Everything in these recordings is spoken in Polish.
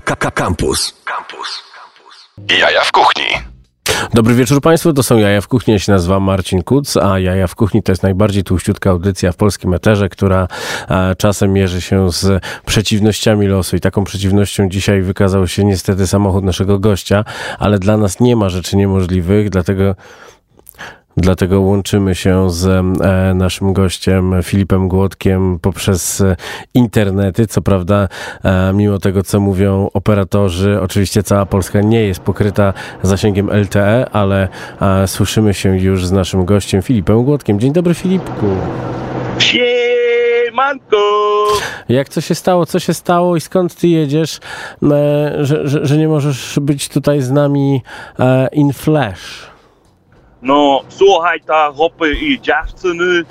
Campus. Campus. Jaja w kuchni. Dobry wieczór Państwu, to są Jaja w Kuchni, ja się nazywam Marcin Kuc, a Jaja w Kuchni to jest najbardziej tłuściutka audycja w polskim eterze, która e, czasem mierzy się z przeciwnościami losu i taką przeciwnością dzisiaj wykazał się niestety samochód naszego gościa, ale dla nas nie ma rzeczy niemożliwych, dlatego Dlatego łączymy się z e, naszym gościem Filipem Głodkiem poprzez e, internety. Co prawda, e, mimo tego, co mówią operatorzy, oczywiście cała Polska nie jest pokryta zasięgiem LTE, ale słyszymy się już z naszym gościem Filipem Głodkiem. Dzień dobry, Filipku. Siemanko! Jak co się stało, co się stało i skąd ty jedziesz, że, że, że nie możesz być tutaj z nami in flash? No, słuchaj, ta hopy i dziewczyny,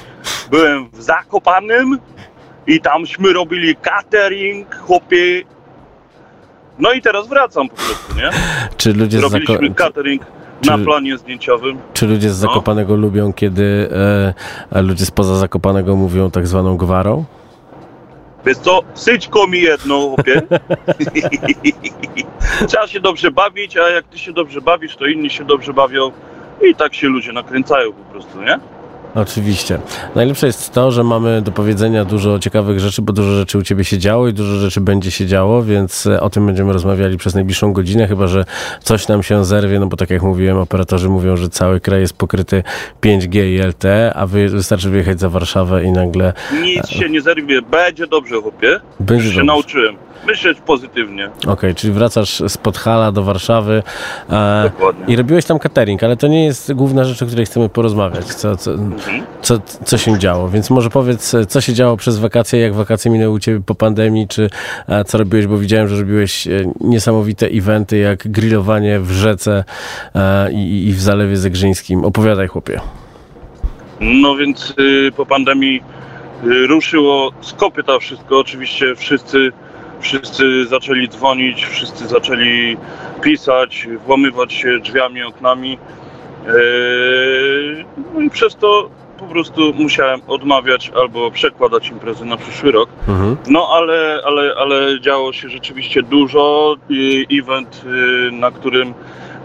byłem w Zakopanym i tamśmy robili catering, hopy. No i teraz wracam po prostu, nie? Czy ludzie Robiliśmy z Zako- catering czy, na planie zdjęciowym. Czy ludzie z no. Zakopanego no. lubią, kiedy e, ludzie spoza Zakopanego mówią tak zwaną gwarą? Wiesz co, syćko mi jedno, chłopie. Trzeba się dobrze bawić, a jak ty się dobrze bawisz, to inni się dobrze bawią. I tak się ludzie nakręcają po prostu, nie? Oczywiście. Najlepsze jest to, że mamy do powiedzenia dużo ciekawych rzeczy, bo dużo rzeczy u Ciebie się działo i dużo rzeczy będzie się działo, więc e, o tym będziemy rozmawiali przez najbliższą godzinę, chyba że coś nam się zerwie, no bo tak jak mówiłem, operatorzy mówią, że cały kraj jest pokryty 5G i LTE, a wy, wystarczy wyjechać za Warszawę i nagle... Nic się nie zerwie, będzie dobrze, chłopie. Będzie Już się dobrze. nauczyłem myśleć pozytywnie. Okej, okay, czyli wracasz z Podhala do Warszawy e, i robiłeś tam catering, ale to nie jest główna rzecz, o której chcemy porozmawiać, co, co, mhm. co, co się działo. Więc może powiedz, co się działo przez wakacje, jak wakacje minęły u Ciebie po pandemii, czy e, co robiłeś, bo widziałem, że robiłeś e, niesamowite eventy, jak grillowanie w rzece e, i, i, w Zalewie Zegrzyńskim. Opowiadaj, chłopie. No więc y, po pandemii y, ruszyło z kopyta wszystko. Oczywiście wszyscy Wszyscy zaczęli dzwonić, wszyscy zaczęli pisać, włamywać się drzwiami, oknami. Eee, no i przez to po prostu musiałem odmawiać albo przekładać imprezy na przyszły rok. Mhm. No ale, ale, ale działo się rzeczywiście dużo. Event, y, na którym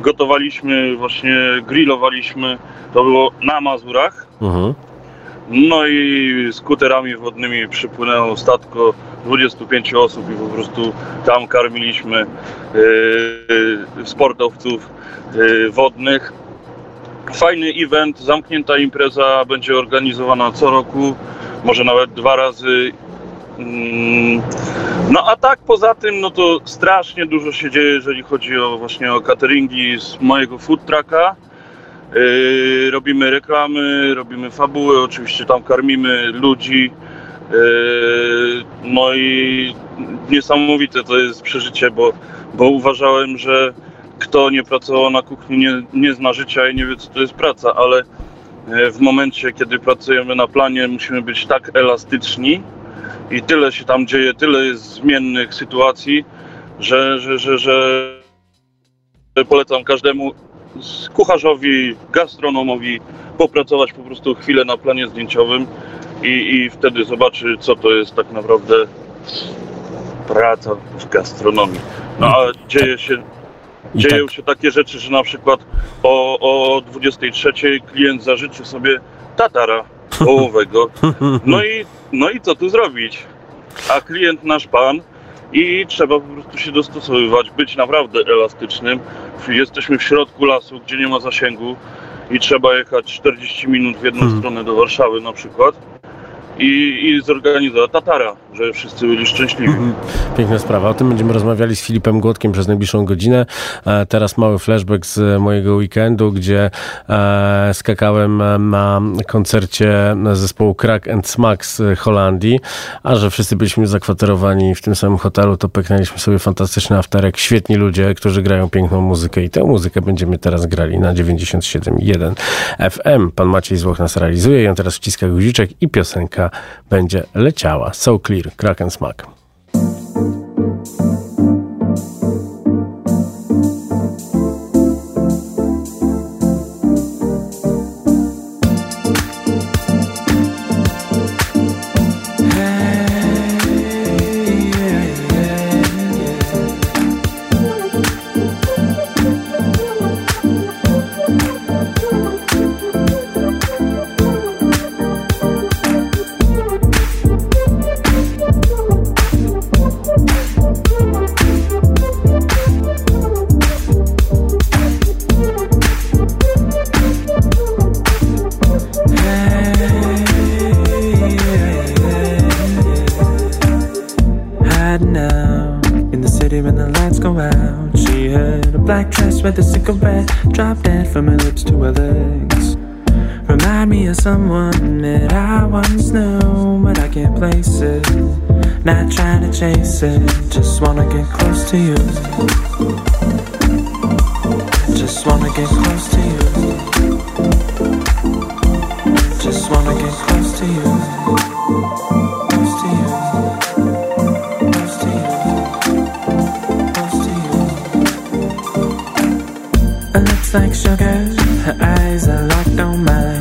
gotowaliśmy, właśnie grillowaliśmy, to było na Mazurach. Mhm. No i skuterami wodnymi przypłynęło statko 25 osób i po prostu tam karmiliśmy yy, sportowców yy, wodnych. Fajny event, zamknięta impreza będzie organizowana co roku, może nawet dwa razy. Mm, no a tak poza tym, no to strasznie dużo się dzieje, jeżeli chodzi o właśnie o cateringi z mojego food trucka. Yy, robimy reklamy, robimy fabuły, oczywiście tam karmimy ludzi. Yy, no i niesamowite to jest przeżycie, bo, bo uważałem, że kto nie pracował na kuchni nie, nie zna życia i nie wie co to jest praca, ale yy, w momencie, kiedy pracujemy na planie, musimy być tak elastyczni i tyle się tam dzieje, tyle jest zmiennych sytuacji, że, że, że, że polecam każdemu kucharzowi, gastronomowi popracować po prostu chwilę na planie zdjęciowym i, i wtedy zobaczy, co to jest tak naprawdę praca w gastronomii. No ale dzieje się, dzieją tak. się takie rzeczy, że na przykład o, o 23 klient zażyczy sobie tatara wołowego. No i, no i co tu zrobić? A klient nasz pan i trzeba po prostu się dostosowywać, być naprawdę elastycznym. Jesteśmy w środku lasu, gdzie nie ma zasięgu i trzeba jechać 40 minut w jedną hmm. stronę do Warszawy na przykład i, i Tatara, żeby wszyscy byli szczęśliwi. Mhm. Piękna sprawa. O tym będziemy rozmawiali z Filipem Głodkiem przez najbliższą godzinę. E, teraz mały flashback z mojego weekendu, gdzie e, skakałem na koncercie zespołu Crack and Smack z Holandii, a że wszyscy byliśmy zakwaterowani w tym samym hotelu, to peknęliśmy sobie fantastyczny afterek. Świetni ludzie, którzy grają piękną muzykę i tę muzykę będziemy teraz grali na 97.1 FM. Pan Maciej Złoch nas realizuje on teraz wciska guziczek i piosenka będzie leciała. So Clear, Kraken Smack. Someone that I once knew, but I can't place it. Not trying to chase it, just wanna get close to you. Just wanna get close to you. Just wanna get close to you. Close to you. Close to you. Close to you. Her lips like sugar, her eyes are locked on mine.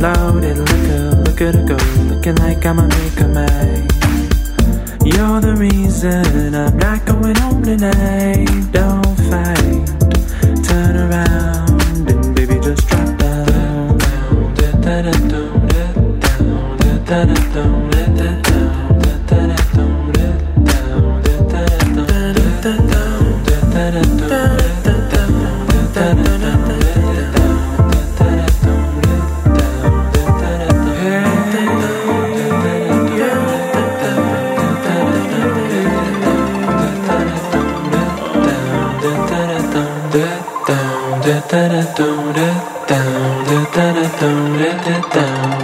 Loaded, look her, look at her go, looking like I'ma make her mine. You're the reason I'm not going home tonight. Don't fight, turn around and baby just drop down. down, da, down, da, down, da, da, da, down,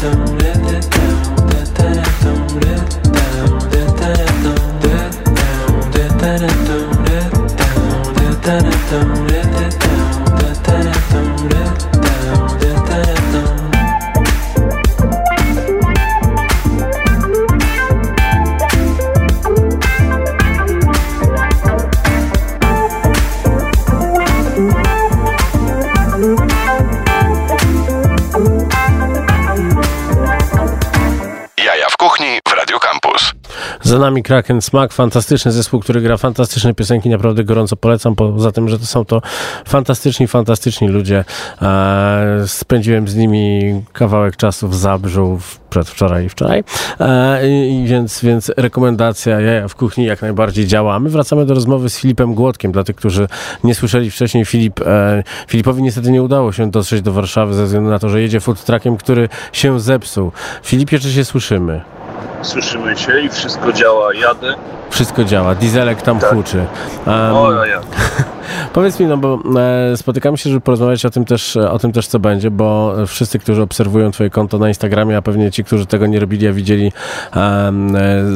dun Za nami Kraken Smack, fantastyczny zespół, który gra fantastyczne piosenki, naprawdę gorąco polecam, poza tym, że to są to fantastyczni, fantastyczni ludzie. E, spędziłem z nimi kawałek czasu w Zabrzu przedwczoraj i wczoraj, e, więc, więc rekomendacja jaja w kuchni jak najbardziej działa. My wracamy do rozmowy z Filipem Głodkiem, dla tych, którzy nie słyszeli wcześniej, Filip, e, Filipowi niestety nie udało się dotrzeć do Warszawy ze względu na to, że jedzie food truckiem, który się zepsuł. Filipie, czy się słyszymy? Słyszymy się i wszystko działa. Jadę. Wszystko działa, dieselek tam Tak. huczy. Um, O, ja, powiedz mi, no bo e, spotykamy się, żeby porozmawiać o tym, też, o tym też, co będzie, bo wszyscy, którzy obserwują twoje konto na Instagramie, a pewnie ci, którzy tego nie robili, a widzieli e,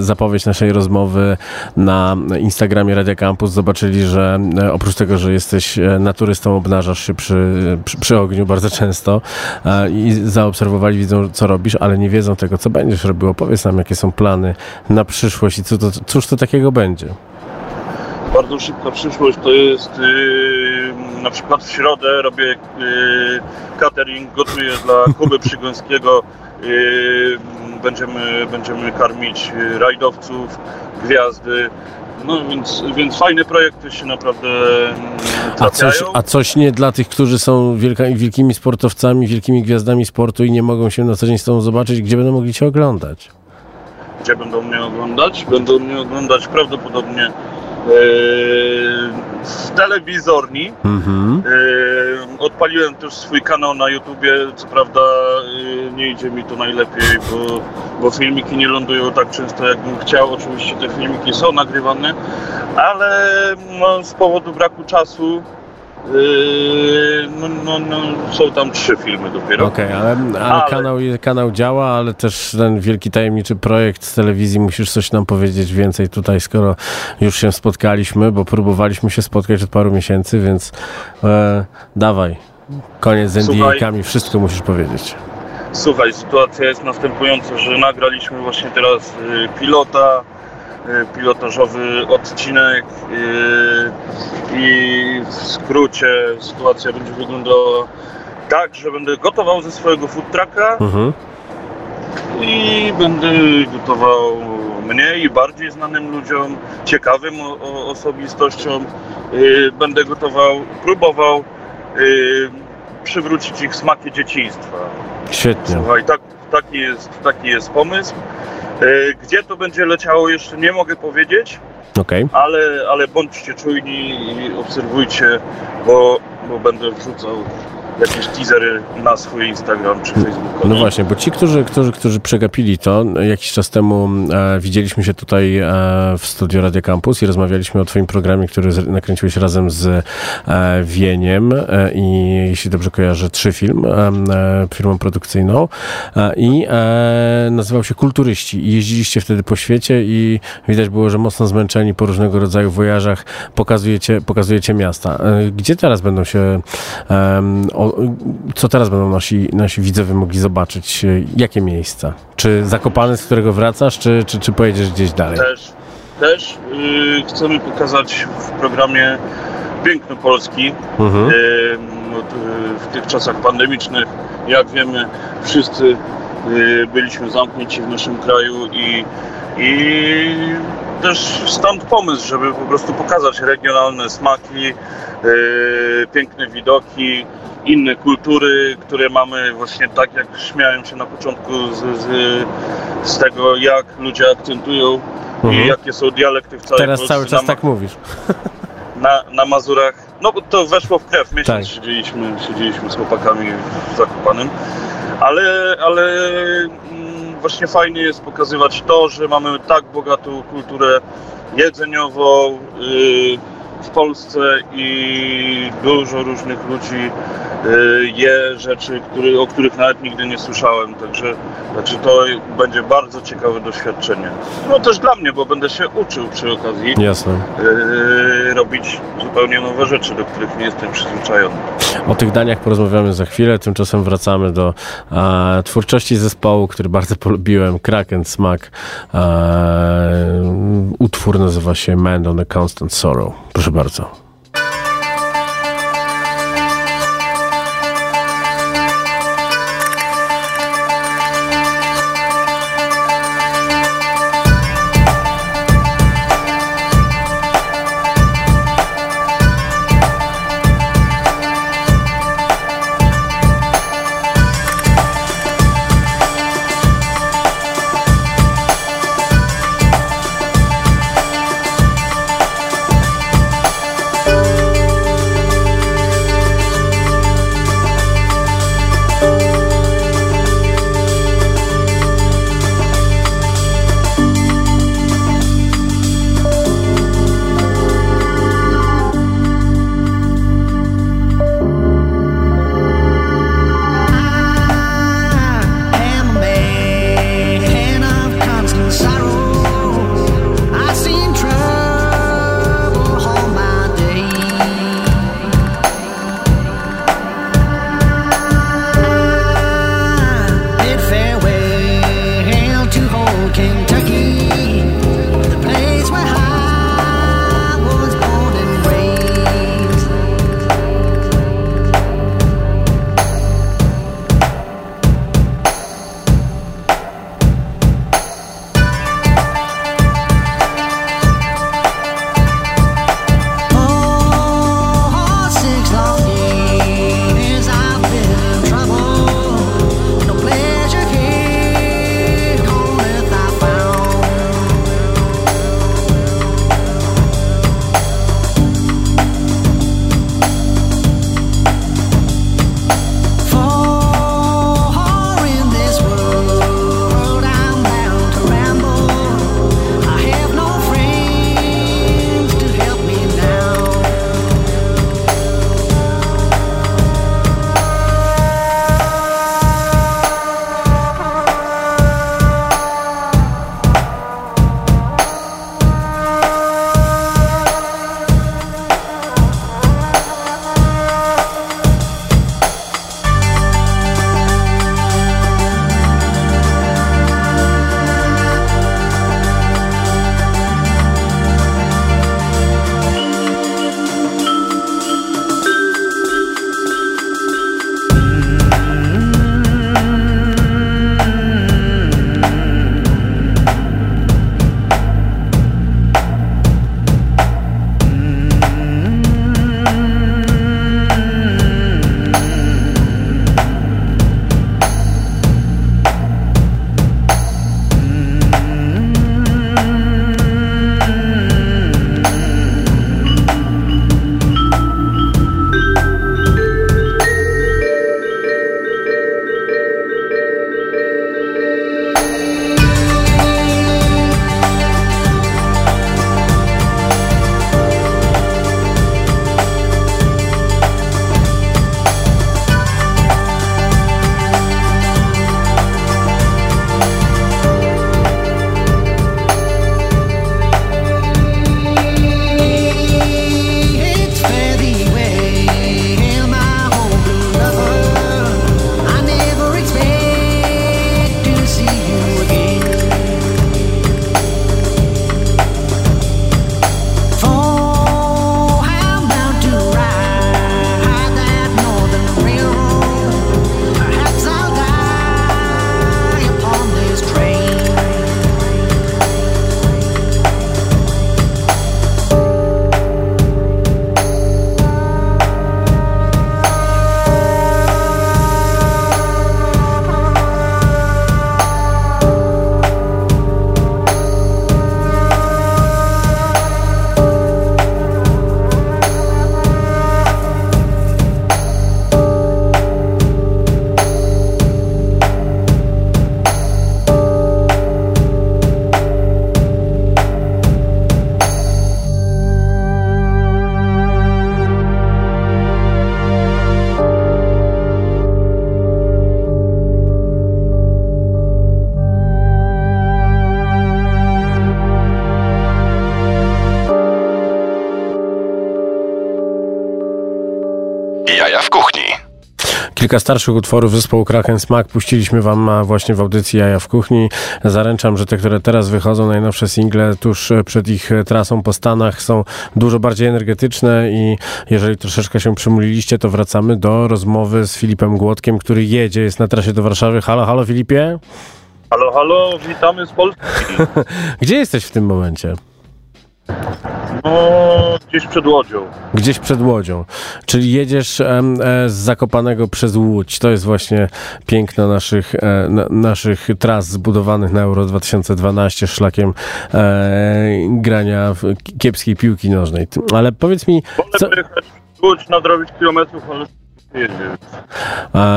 zapowiedź naszej rozmowy na Instagramie Radia Campus, zobaczyli, że e, oprócz tego, że jesteś e, naturystą, obnażasz się przy, przy, przy ogniu bardzo często e, i zaobserwowali, widzą, co robisz, ale nie wiedzą tego, co będziesz robił. Opowiedz nam, jakie są plany na przyszłość i co to, cóż to takiego będzie. Bardzo szybka przyszłość to jest yy, na przykład w środę robię yy, catering, gotuję dla Kuby Przygąskiego. Yy, będziemy, będziemy karmić rajdowców, gwiazdy. No więc, więc fajne projekty się naprawdę mm, A coś, trafiają. a coś nie dla tych, którzy są wielka, wielkimi sportowcami, wielkimi gwiazdami sportu i nie mogą się na co dzień z tobą zobaczyć, gdzie będą mogli cię oglądać? Gdzie będą mnie oglądać? Będą mnie oglądać prawdopodobnie w telewizorni. Mhm. Yy, Odpaliłem też swój kanał na YouTubie. Co prawda yy, nie idzie mi to najlepiej, bo, bo filmiki nie lądują tak często, jakbym chciał. Oczywiście te filmiki są nagrywane, ale no, z powodu braku czasu no, no, no, są tam trzy filmy dopiero. Okej, ale, ale, Ale- Kanał, kanał działa, ale też ten wielki tajemniczy projekt z telewizji, musisz coś nam powiedzieć więcej tutaj, skoro już się spotkaliśmy, bo próbowaliśmy się spotkać od paru miesięcy, więc e, dawaj, koniec z. NDA-kami, wszystko musisz powiedzieć. Słuchaj, sytuacja jest następująca, że nagraliśmy właśnie teraz y, pilota, pilotażowy odcinek y, i w skrócie sytuacja będzie wyglądała tak, że będę gotował ze swojego food trucka Mhm. i będę gotował mniej, bardziej znanym ludziom, ciekawym o, o, osobistościom. Y, będę gotował, próbował y, przywrócić ich smaki dzieciństwa. Świetnie. Słuchaj, tak, taki, jest, taki jest pomysł. E, Gdzie to będzie leciało jeszcze nie mogę powiedzieć, Okej. ale, ale bądźcie czujni i obserwujcie, bo, bo będę wrzucał jakieś teasery na swój Instagram czy Facebook. No właśnie, bo ci, którzy, którzy, którzy przegapili to, jakiś czas temu e, widzieliśmy się tutaj e, w studio Radio Campus i rozmawialiśmy o twoim programie, który z, nakręciłeś razem z e, Wieniem e, i jeśli dobrze kojarzę, trzy film, e, e, firmą produkcyjną i nazywał się Kulturyści i jeździliście wtedy po świecie i widać było, że mocno zmęczeni po różnego rodzaju wojażach pokazujecie, pokazujecie miasta. Gdzie teraz będą się em, o, co teraz będą nasi, nasi widzowie mogli zobaczyć? E, Jakie miejsca? Czy Zakopane, z którego wracasz, czy, czy, czy pojedziesz gdzieś dalej? Też, też y, chcemy pokazać w programie piękno Polski. Mhm. Ym, od, y, w tych czasach pandemicznych, jak wiemy, wszyscy y, byliśmy zamknięci w naszym kraju i, i też stąd pomysł, żeby po prostu pokazać regionalne smaki, y, piękne widoki, inne kultury, które mamy właśnie tak jak śmiałem się na początku z, z, z tego, jak ludzie akcentują Mhm. i jakie są dialekty w całej Teraz Polsce. cały czas Na- tak mówisz. na, na Mazurach, no bo to weszło w krew, miesiąc Tak. siedzieliśmy, siedzieliśmy z chłopakami w Zakopanem, ale, ale właśnie fajnie jest pokazywać to, że mamy tak bogatą kulturę jedzeniową y, w Polsce i dużo różnych ludzi y, je rzeczy, który, o których nawet nigdy nie słyszałem, także, także to będzie bardzo ciekawe doświadczenie. No też dla mnie, bo będę się uczył przy okazji Jasne. yy, robić zupełnie nowe rzeczy, do których nie jestem przyzwyczajony. O tych daniach porozmawiamy za chwilę, tymczasem wracamy do e, twórczości zespołu, który bardzo polubiłem, Kraken Smack. E, utwór nazywa się Man on a Constant Sorrow. Proszę bardzo. Kilka starszych utworów zespołu Kraken Smack puściliśmy wam właśnie w audycji Jaja w Kuchni. Zaręczam, że te, które teraz wychodzą, najnowsze single tuż przed ich trasą po Stanach są dużo bardziej energetyczne i jeżeli troszeczkę się przymuliliście, to wracamy do rozmowy z Filipem Głodkiem, który jedzie, jest na trasie do Warszawy. Halo, halo Filipie? Halo, halo, witamy z Polski. Gdzie jesteś w tym momencie? No, gdzieś przed Łodzią. Gdzieś przed Łodzią. Czyli jedziesz em, e, z Zakopanego przez Łódź. To jest właśnie piękno naszych, e, na, naszych tras zbudowanych na Euro 2012 szlakiem e, grania w kiepskiej piłki nożnej. Ale powiedz mi, co, Łódź, nadrobić kilometrów, ale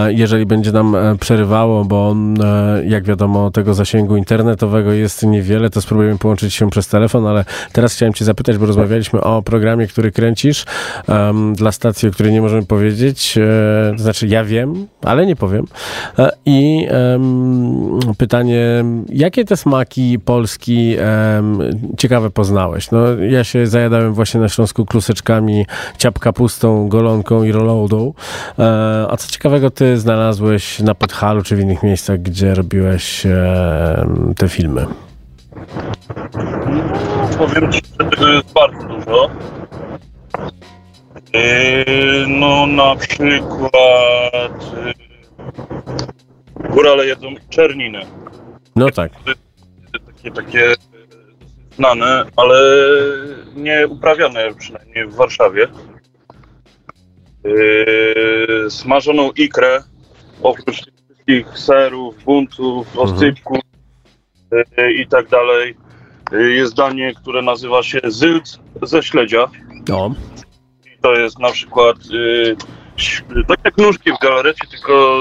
jeżeli będzie nam e, przerywało, bo e, jak wiadomo tego zasięgu internetowego jest niewiele, to spróbujemy połączyć się przez telefon, ale teraz chciałem cię zapytać, bo rozmawialiśmy o programie, który kręcisz em, dla stacji, o której nie możemy powiedzieć. E, znaczy ja wiem, ale nie powiem. E, I em, pytanie, jakie te smaki Polski em, ciekawe poznałeś? No, ja się zajadałem właśnie na Śląsku kluseczkami, ciap kapustą, golonką i rolloudą. E, a co ciekawego ty znalazłeś na Podhalu czy w innych miejscach, gdzie robiłeś e, te filmy? Powiem ci, że tego jest bardzo dużo. Yy, no na przykład yy, górale jedzą czerniny. No tak. Takie, takie znane, ale nie uprawiane przynajmniej w Warszawie. Yy, smażoną ikrę, oprócz tych wszystkich serów, buntów, oscypków yy, i tak dalej. Yy, Jest danie, które nazywa się zylc ze śledzia. No. I to jest na przykład yy, tak jak nóżki w galarecie, tylko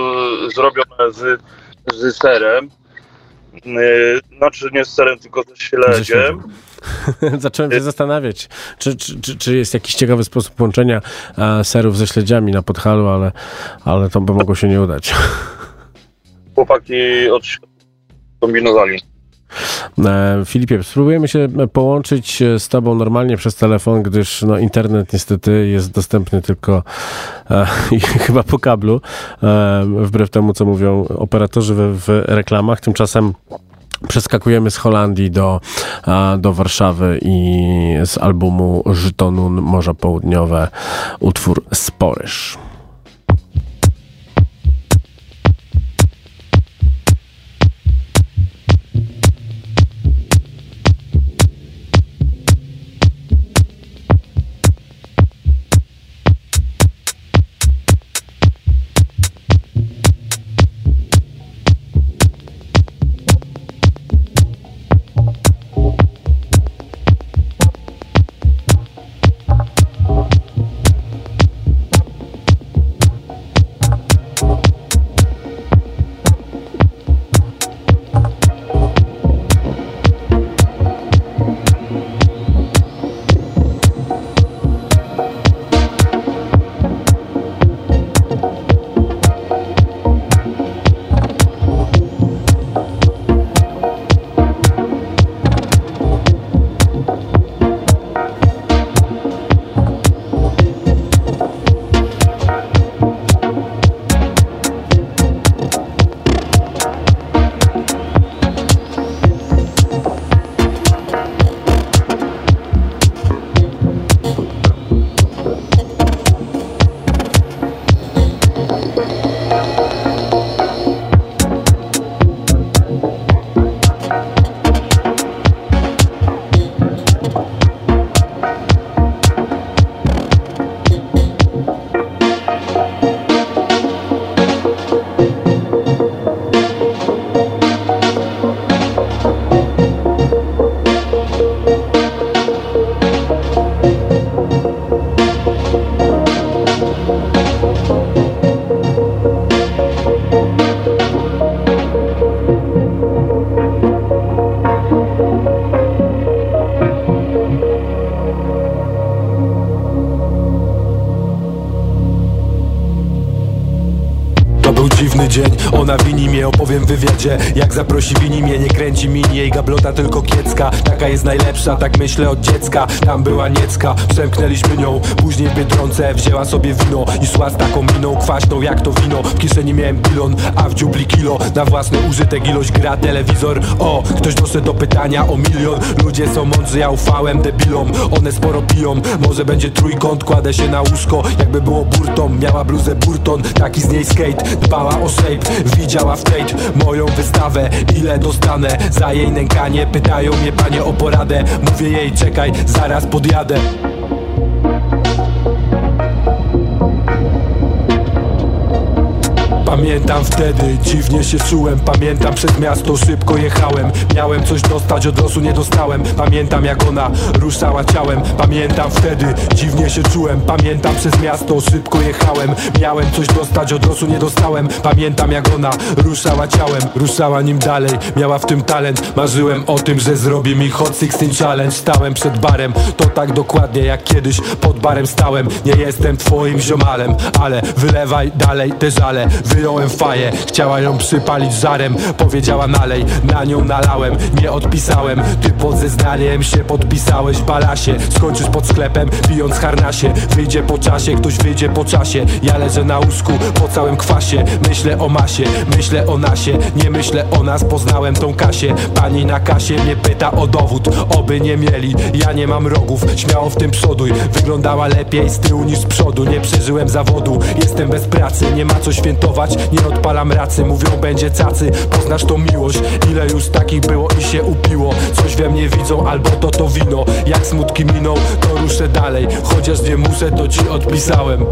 zrobione z, z serem. Yy, znaczy nie z serem, tylko ze śledziem. Zacząłem się zastanawiać, czy, czy, czy, czy jest jakiś ciekawy sposób łączenia e, serów ze śledziami na Podhalu, ale, ale to by mogło się nie udać. Chłopaki od kombinowali. E, Filipie, spróbujemy się połączyć z Tobą normalnie przez telefon, gdyż no, internet niestety jest dostępny tylko e, chyba po kablu, e, wbrew temu, co mówią operatorzy w, w reklamach. Tymczasem przeskakujemy z Holandii do, do Warszawy i z albumu Żytonun Morza Południowe utwór Sporyż. Dzień. Ona wini mnie, opowiem w wywiadzie. Jak zaprosi wini mnie, nie kręci mini Jej gablota tylko kiecka. Taka jest najlepsza, tak myślę od dziecka. Tam była niecka, przemknęliśmy nią. Później w Biedronce wzięła sobie wino I szła z taką miną kwaśną jak to wino. W kieszeni miałem bilon, a w dziubli kilo. Na własny użytek ilość gra telewizor. O, ktoś doszedł do pytania o milion. Ludzie są mądrzy, ja ufałem debilom. One sporo piją, może będzie trójkąt. Kładę się na łóżko, jakby było burtą. Miała bluzę Burton, taki z niej skate. Dbała o shape, widziała w Tate Moją wystawę, ile dostanę Za jej nękanie, pytają mnie panie o poradę. Mówię jej, czekaj, zaraz podjadę Pamiętam wtedy, dziwnie się czułem. Pamiętam przez miasto, szybko jechałem. Miałem coś dostać, od losu nie dostałem. Pamiętam jak ona ruszała ciałem. Pamiętam wtedy, dziwnie się czułem. Pamiętam przez miasto, szybko jechałem. Miałem coś dostać, od losu nie dostałem. Pamiętam jak ona ruszała ciałem. Ruszała nim dalej, miała w tym talent. Marzyłem o tym, że zrobi mi Hot 16 Challenge. Stałem przed barem, to tak dokładnie jak kiedyś Pod barem stałem, nie jestem twoim ziomalem Ale wylewaj dalej te żale Wyjąłem faję, chciała ją przypalić żarem. Powiedziała nalej, na nią nalałem Nie odpisałem, ty pod zeznaniem się podpisałeś Balasie, skończysz pod sklepem pijąc harnasie. Wyjdzie po czasie, ktoś wyjdzie po czasie. Ja leżę na łóżku po całym kwasie. Myślę o masie, myślę o nasie. Nie myślę o nas, poznałem tą Kasię. Pani na kasie mnie pyta o dowód Oby nie mieli, ja nie mam rogów Śmiało w tym przoduj, wyglądała lepiej z tyłu niż z przodu. Nie przeżyłem zawodu, jestem bez pracy Nie ma co świętować, nie odpalam racy Mówią będzie cacy, poznasz tą miłość Ile już takich było i się upiło. Coś we mnie widzą, albo to to wino. Jak smutki miną, to ruszę dalej. Chociaż nie muszę, to ci odpisałem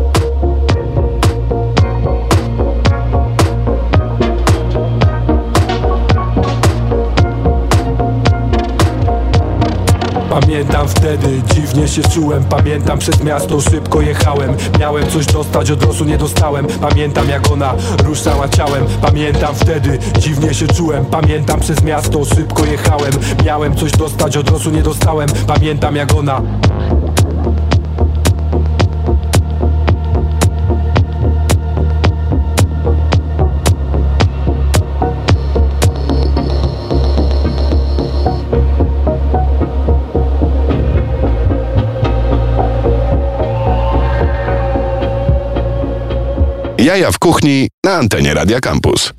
Pamiętam wtedy, dziwnie się czułem Pamiętam przez miasto, szybko jechałem. Miałem coś dostać, od losu nie dostałem. Pamiętam jak ona ruszała ciałem. Pamiętam wtedy, dziwnie się czułem. Pamiętam przez miasto, szybko jechałem. Miałem coś dostać, od losu nie dostałem. Pamiętam jak ona Jaja w kuchni na antenie Radia Campus.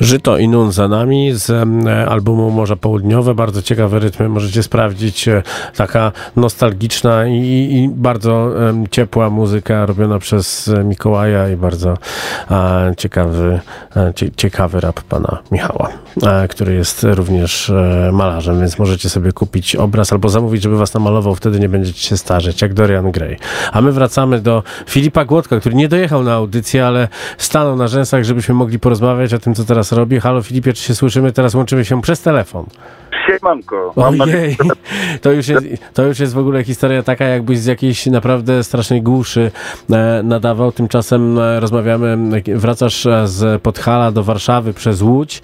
Żyto i Nun za nami z albumu Morza Południowe. Bardzo ciekawe rytmy możecie sprawdzić. E, Taka nostalgiczna i, i bardzo ciepła muzyka robiona przez e, Mikołaja i bardzo ciekawy, e, cie, ciekawy rap pana Michała, który jest również malarzem, więc możecie sobie kupić obraz albo zamówić, żeby was namalował, wtedy nie będziecie się starzeć, jak Dorian Gray. A my wracamy do Filipa Głodka, który nie dojechał na audycję, ale stanął na rzęsach, żebyśmy mogli porozmawiać o tym, co teraz robi. Halo Filipie, czy się słyszymy? Teraz łączymy się przez telefon. Siemanko. Mam Ojej, to już, jest, to już jest w ogóle historia taka, jakbyś z jakiejś naprawdę strasznej głuszy e, nadawał. Tymczasem e, rozmawiamy, wracasz e, z Podhala do Warszawy przez Łódź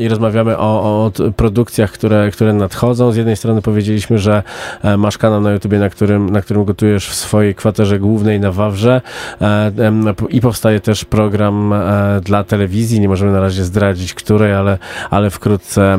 i rozmawiamy o, o produkcjach, które, które nadchodzą. Z jednej strony powiedzieliśmy, że masz kanał na YouTubie, na którym, na którym gotujesz w swojej kwaterze głównej na Wawrze i powstaje też program dla telewizji. Nie możemy na razie zdradzić, której, ale, ale wkrótce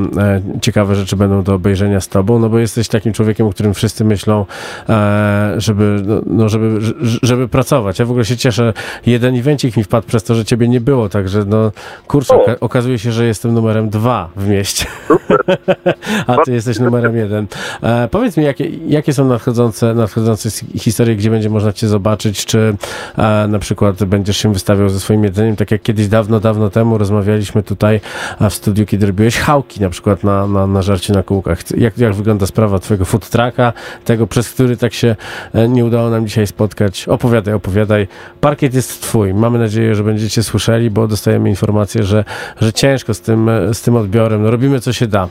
ciekawe rzeczy będą do obejrzenia z tobą, no bo jesteś takim człowiekiem, o którym wszyscy myślą, e, żeby, no, no żeby, żeby pracować. Ja w ogóle się cieszę. Jeden evencik mi wpadł przez to, że ciebie nie było, także no kurczę, oka- okazuje się, że jestem numerem dwa w mieście. A ty jesteś numerem jeden. E, powiedz mi, jakie, jakie są nadchodzące, nadchodzące historie, gdzie będzie można cię zobaczyć, czy e, na przykład będziesz się wystawiał ze swoim jedzeniem, tak jak kiedyś dawno, dawno temu rozmawialiśmy tutaj w studiu, kiedy robiłeś chałki na przykład na, na, na żarcie na kółkach. Jak, jak wygląda sprawa twojego food trucka, tego, przez który tak się e, nie udało nam dzisiaj spotkać? Opowiadaj, opowiadaj. Parkiet jest twój. Mamy nadzieję, że będziecie słyszeli, bo dostajemy informację, że, że ciężko z tym, e, z tym odbiorem. No, robimy co się da.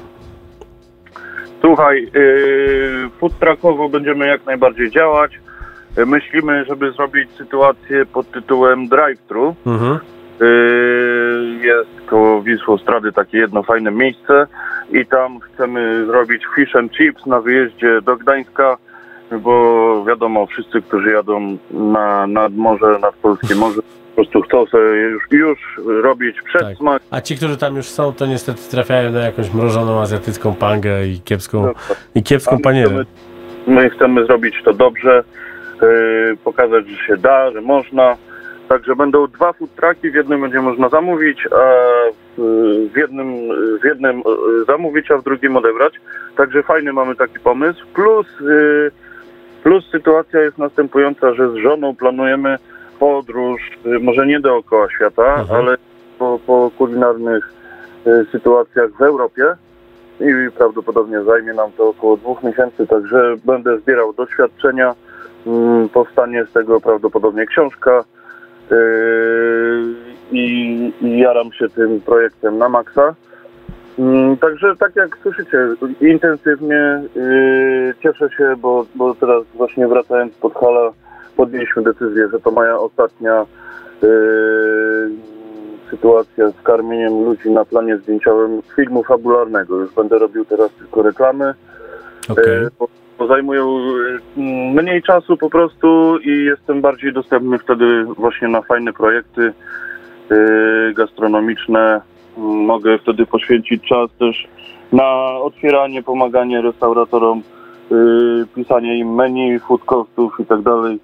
Słuchaj, yy, food truckowo będziemy jak najbardziej działać. Yy, Myślimy, żeby zrobić sytuację pod tytułem drive-thru. Mhm. Yy, Jest koło Wisłostrady takie jedno fajne miejsce i tam chcemy zrobić fish and chips na wyjeździe do Gdańska, bo wiadomo, wszyscy, którzy jadą na, nad morze, nad polskie morze, prostu chcą sobie już, już robić przedsmak. A ci, którzy tam już są, to niestety trafiają na jakąś mrożoną azjatycką pangę i kiepską, i kiepską panierę. chcemy, my chcemy zrobić to dobrze, yy, pokazać, że się da, że można. Także będą dwa food trucki, w jednym będzie można zamówić, a w, jednym, w jednym yy, zamówić, a w drugim odebrać. Także fajny mamy taki pomysł. Plus, yy, plus sytuacja jest następująca, że z żoną planujemy podróż, yy, może nie dookoła świata, Mhm. ale po, po kulinarnych sytuacjach w Europie i prawdopodobnie zajmie nam to około dwóch miesięcy, także będę zbierał doświadczenia. Mm, Powstanie z tego prawdopodobnie książka i, i jaram się tym projektem na maksa. Mm, Także tak jak słyszycie, intensywnie yy, cieszę się, bo, bo teraz właśnie wracając pod hala podjęliśmy decyzję, że to moja ostatnia yy, sytuacja z karmieniem ludzi na planie zdjęciowym filmu fabularnego. Już będę robił teraz tylko reklamy, Okej. Bo, zajmują e, mniej czasu po prostu i jestem bardziej dostępny wtedy właśnie na fajne projekty e, gastronomiczne. Mogę wtedy poświęcić czas też na otwieranie, pomaganie restauratorom, e, pisanie im menu, food costów i tak dalej.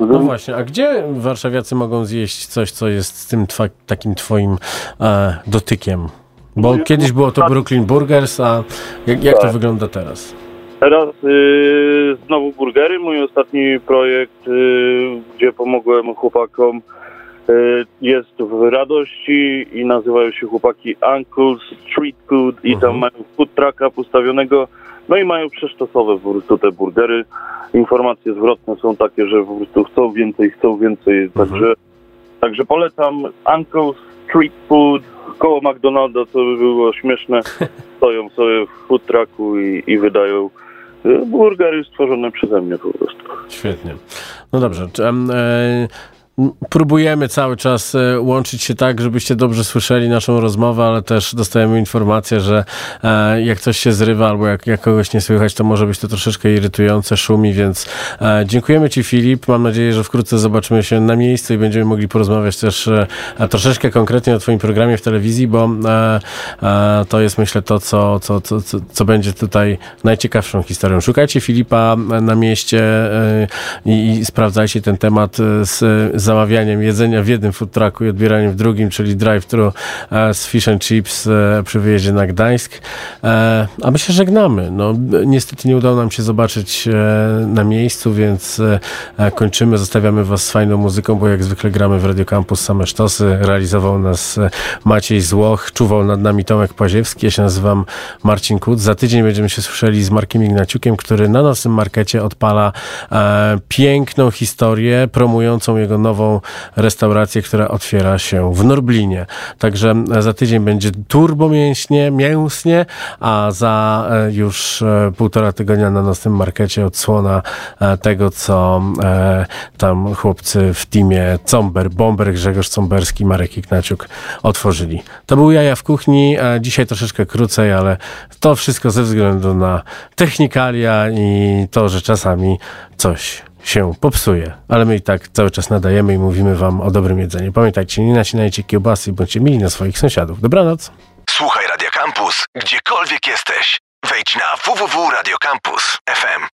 No właśnie, a gdzie warszawiacy mogą zjeść coś, co jest z tym twa, takim twoim e, dotykiem? Bo No, kiedyś było to. Brooklyn Burgers, a jak, jak to Tak. wygląda teraz? Teraz y, znowu burgery, mój ostatni projekt, y, gdzie pomogłem chłopakom, y, jest w Radości i nazywają się chłopaki Uncle's Street Food i Mhm. tam mają food trucka postawionego, no i mają przeszczasowe po prostu te burgery. Informacje zwrotne są takie, że po prostu chcą więcej, chcą więcej, także, także polecam Uncle's Street Food koło McDonalda, co by było śmieszne, stoją sobie w food trucku i, i wydają burgery stworzone przeze mnie po prostu. Świetnie. No dobrze. Czy, e, próbujemy cały czas e, łączyć się tak, żebyście dobrze słyszeli naszą rozmowę, ale też dostajemy informację, że e, jak coś się zrywa albo jak, jak kogoś nie słychać, to może być to troszeczkę irytujące, szumi, więc e, dziękujemy Ci Filip. Mam nadzieję, że wkrótce zobaczymy się na miejscu i będziemy mogli porozmawiać też troszeczkę konkretnie o Twoim programie w telewizji, bo to jest myślę to, co, co, co, co, będzie tutaj najciekawszą historią. Szukajcie Filipa na mieście i, i sprawdzajcie ten temat z zamawianiem jedzenia w jednym food trucku i odbieraniem w drugim, czyli drive-thru e, z fish and chips e, przy wyjeździe na Gdańsk. E, A my się żegnamy. No, niestety nie udało nam się zobaczyć na miejscu, więc kończymy. Zostawiamy Was z fajną muzyką, bo jak zwykle gramy w Radio Campus same sztosy. Realizował nas Maciej Złoch, czuwał nad nami Tomek Paziewski. Ja się nazywam Marcin Kut. Za tydzień będziemy się słyszeli z Markiem Ignaciukiem, który na naszym markecie odpala piękną historię promującą jego nową restaurację, która otwiera się w Norblinie. Także za tydzień będzie turbomięśnie, mięsnie, a za e, już e, półtora tygodnia na naszym markecie odsłona e, tego, co tam chłopcy w teamie Comber, Bomber, Grzegorz Comberski, Marek Ignaciuk otworzyli. To był Jaja w kuchni, dzisiaj troszeczkę krócej, ale to wszystko ze względu na technikalia i to, że czasami coś się popsuje. Ale my i tak cały czas nadajemy i mówimy wam o dobrym jedzeniu. Pamiętajcie, nie nacinajcie kiełbasy, bądźcie mili na swoich sąsiadów. Dobranoc. Słuchaj Radio Campus, gdziekolwiek jesteś. Wejdź na www.radiocampus.fm.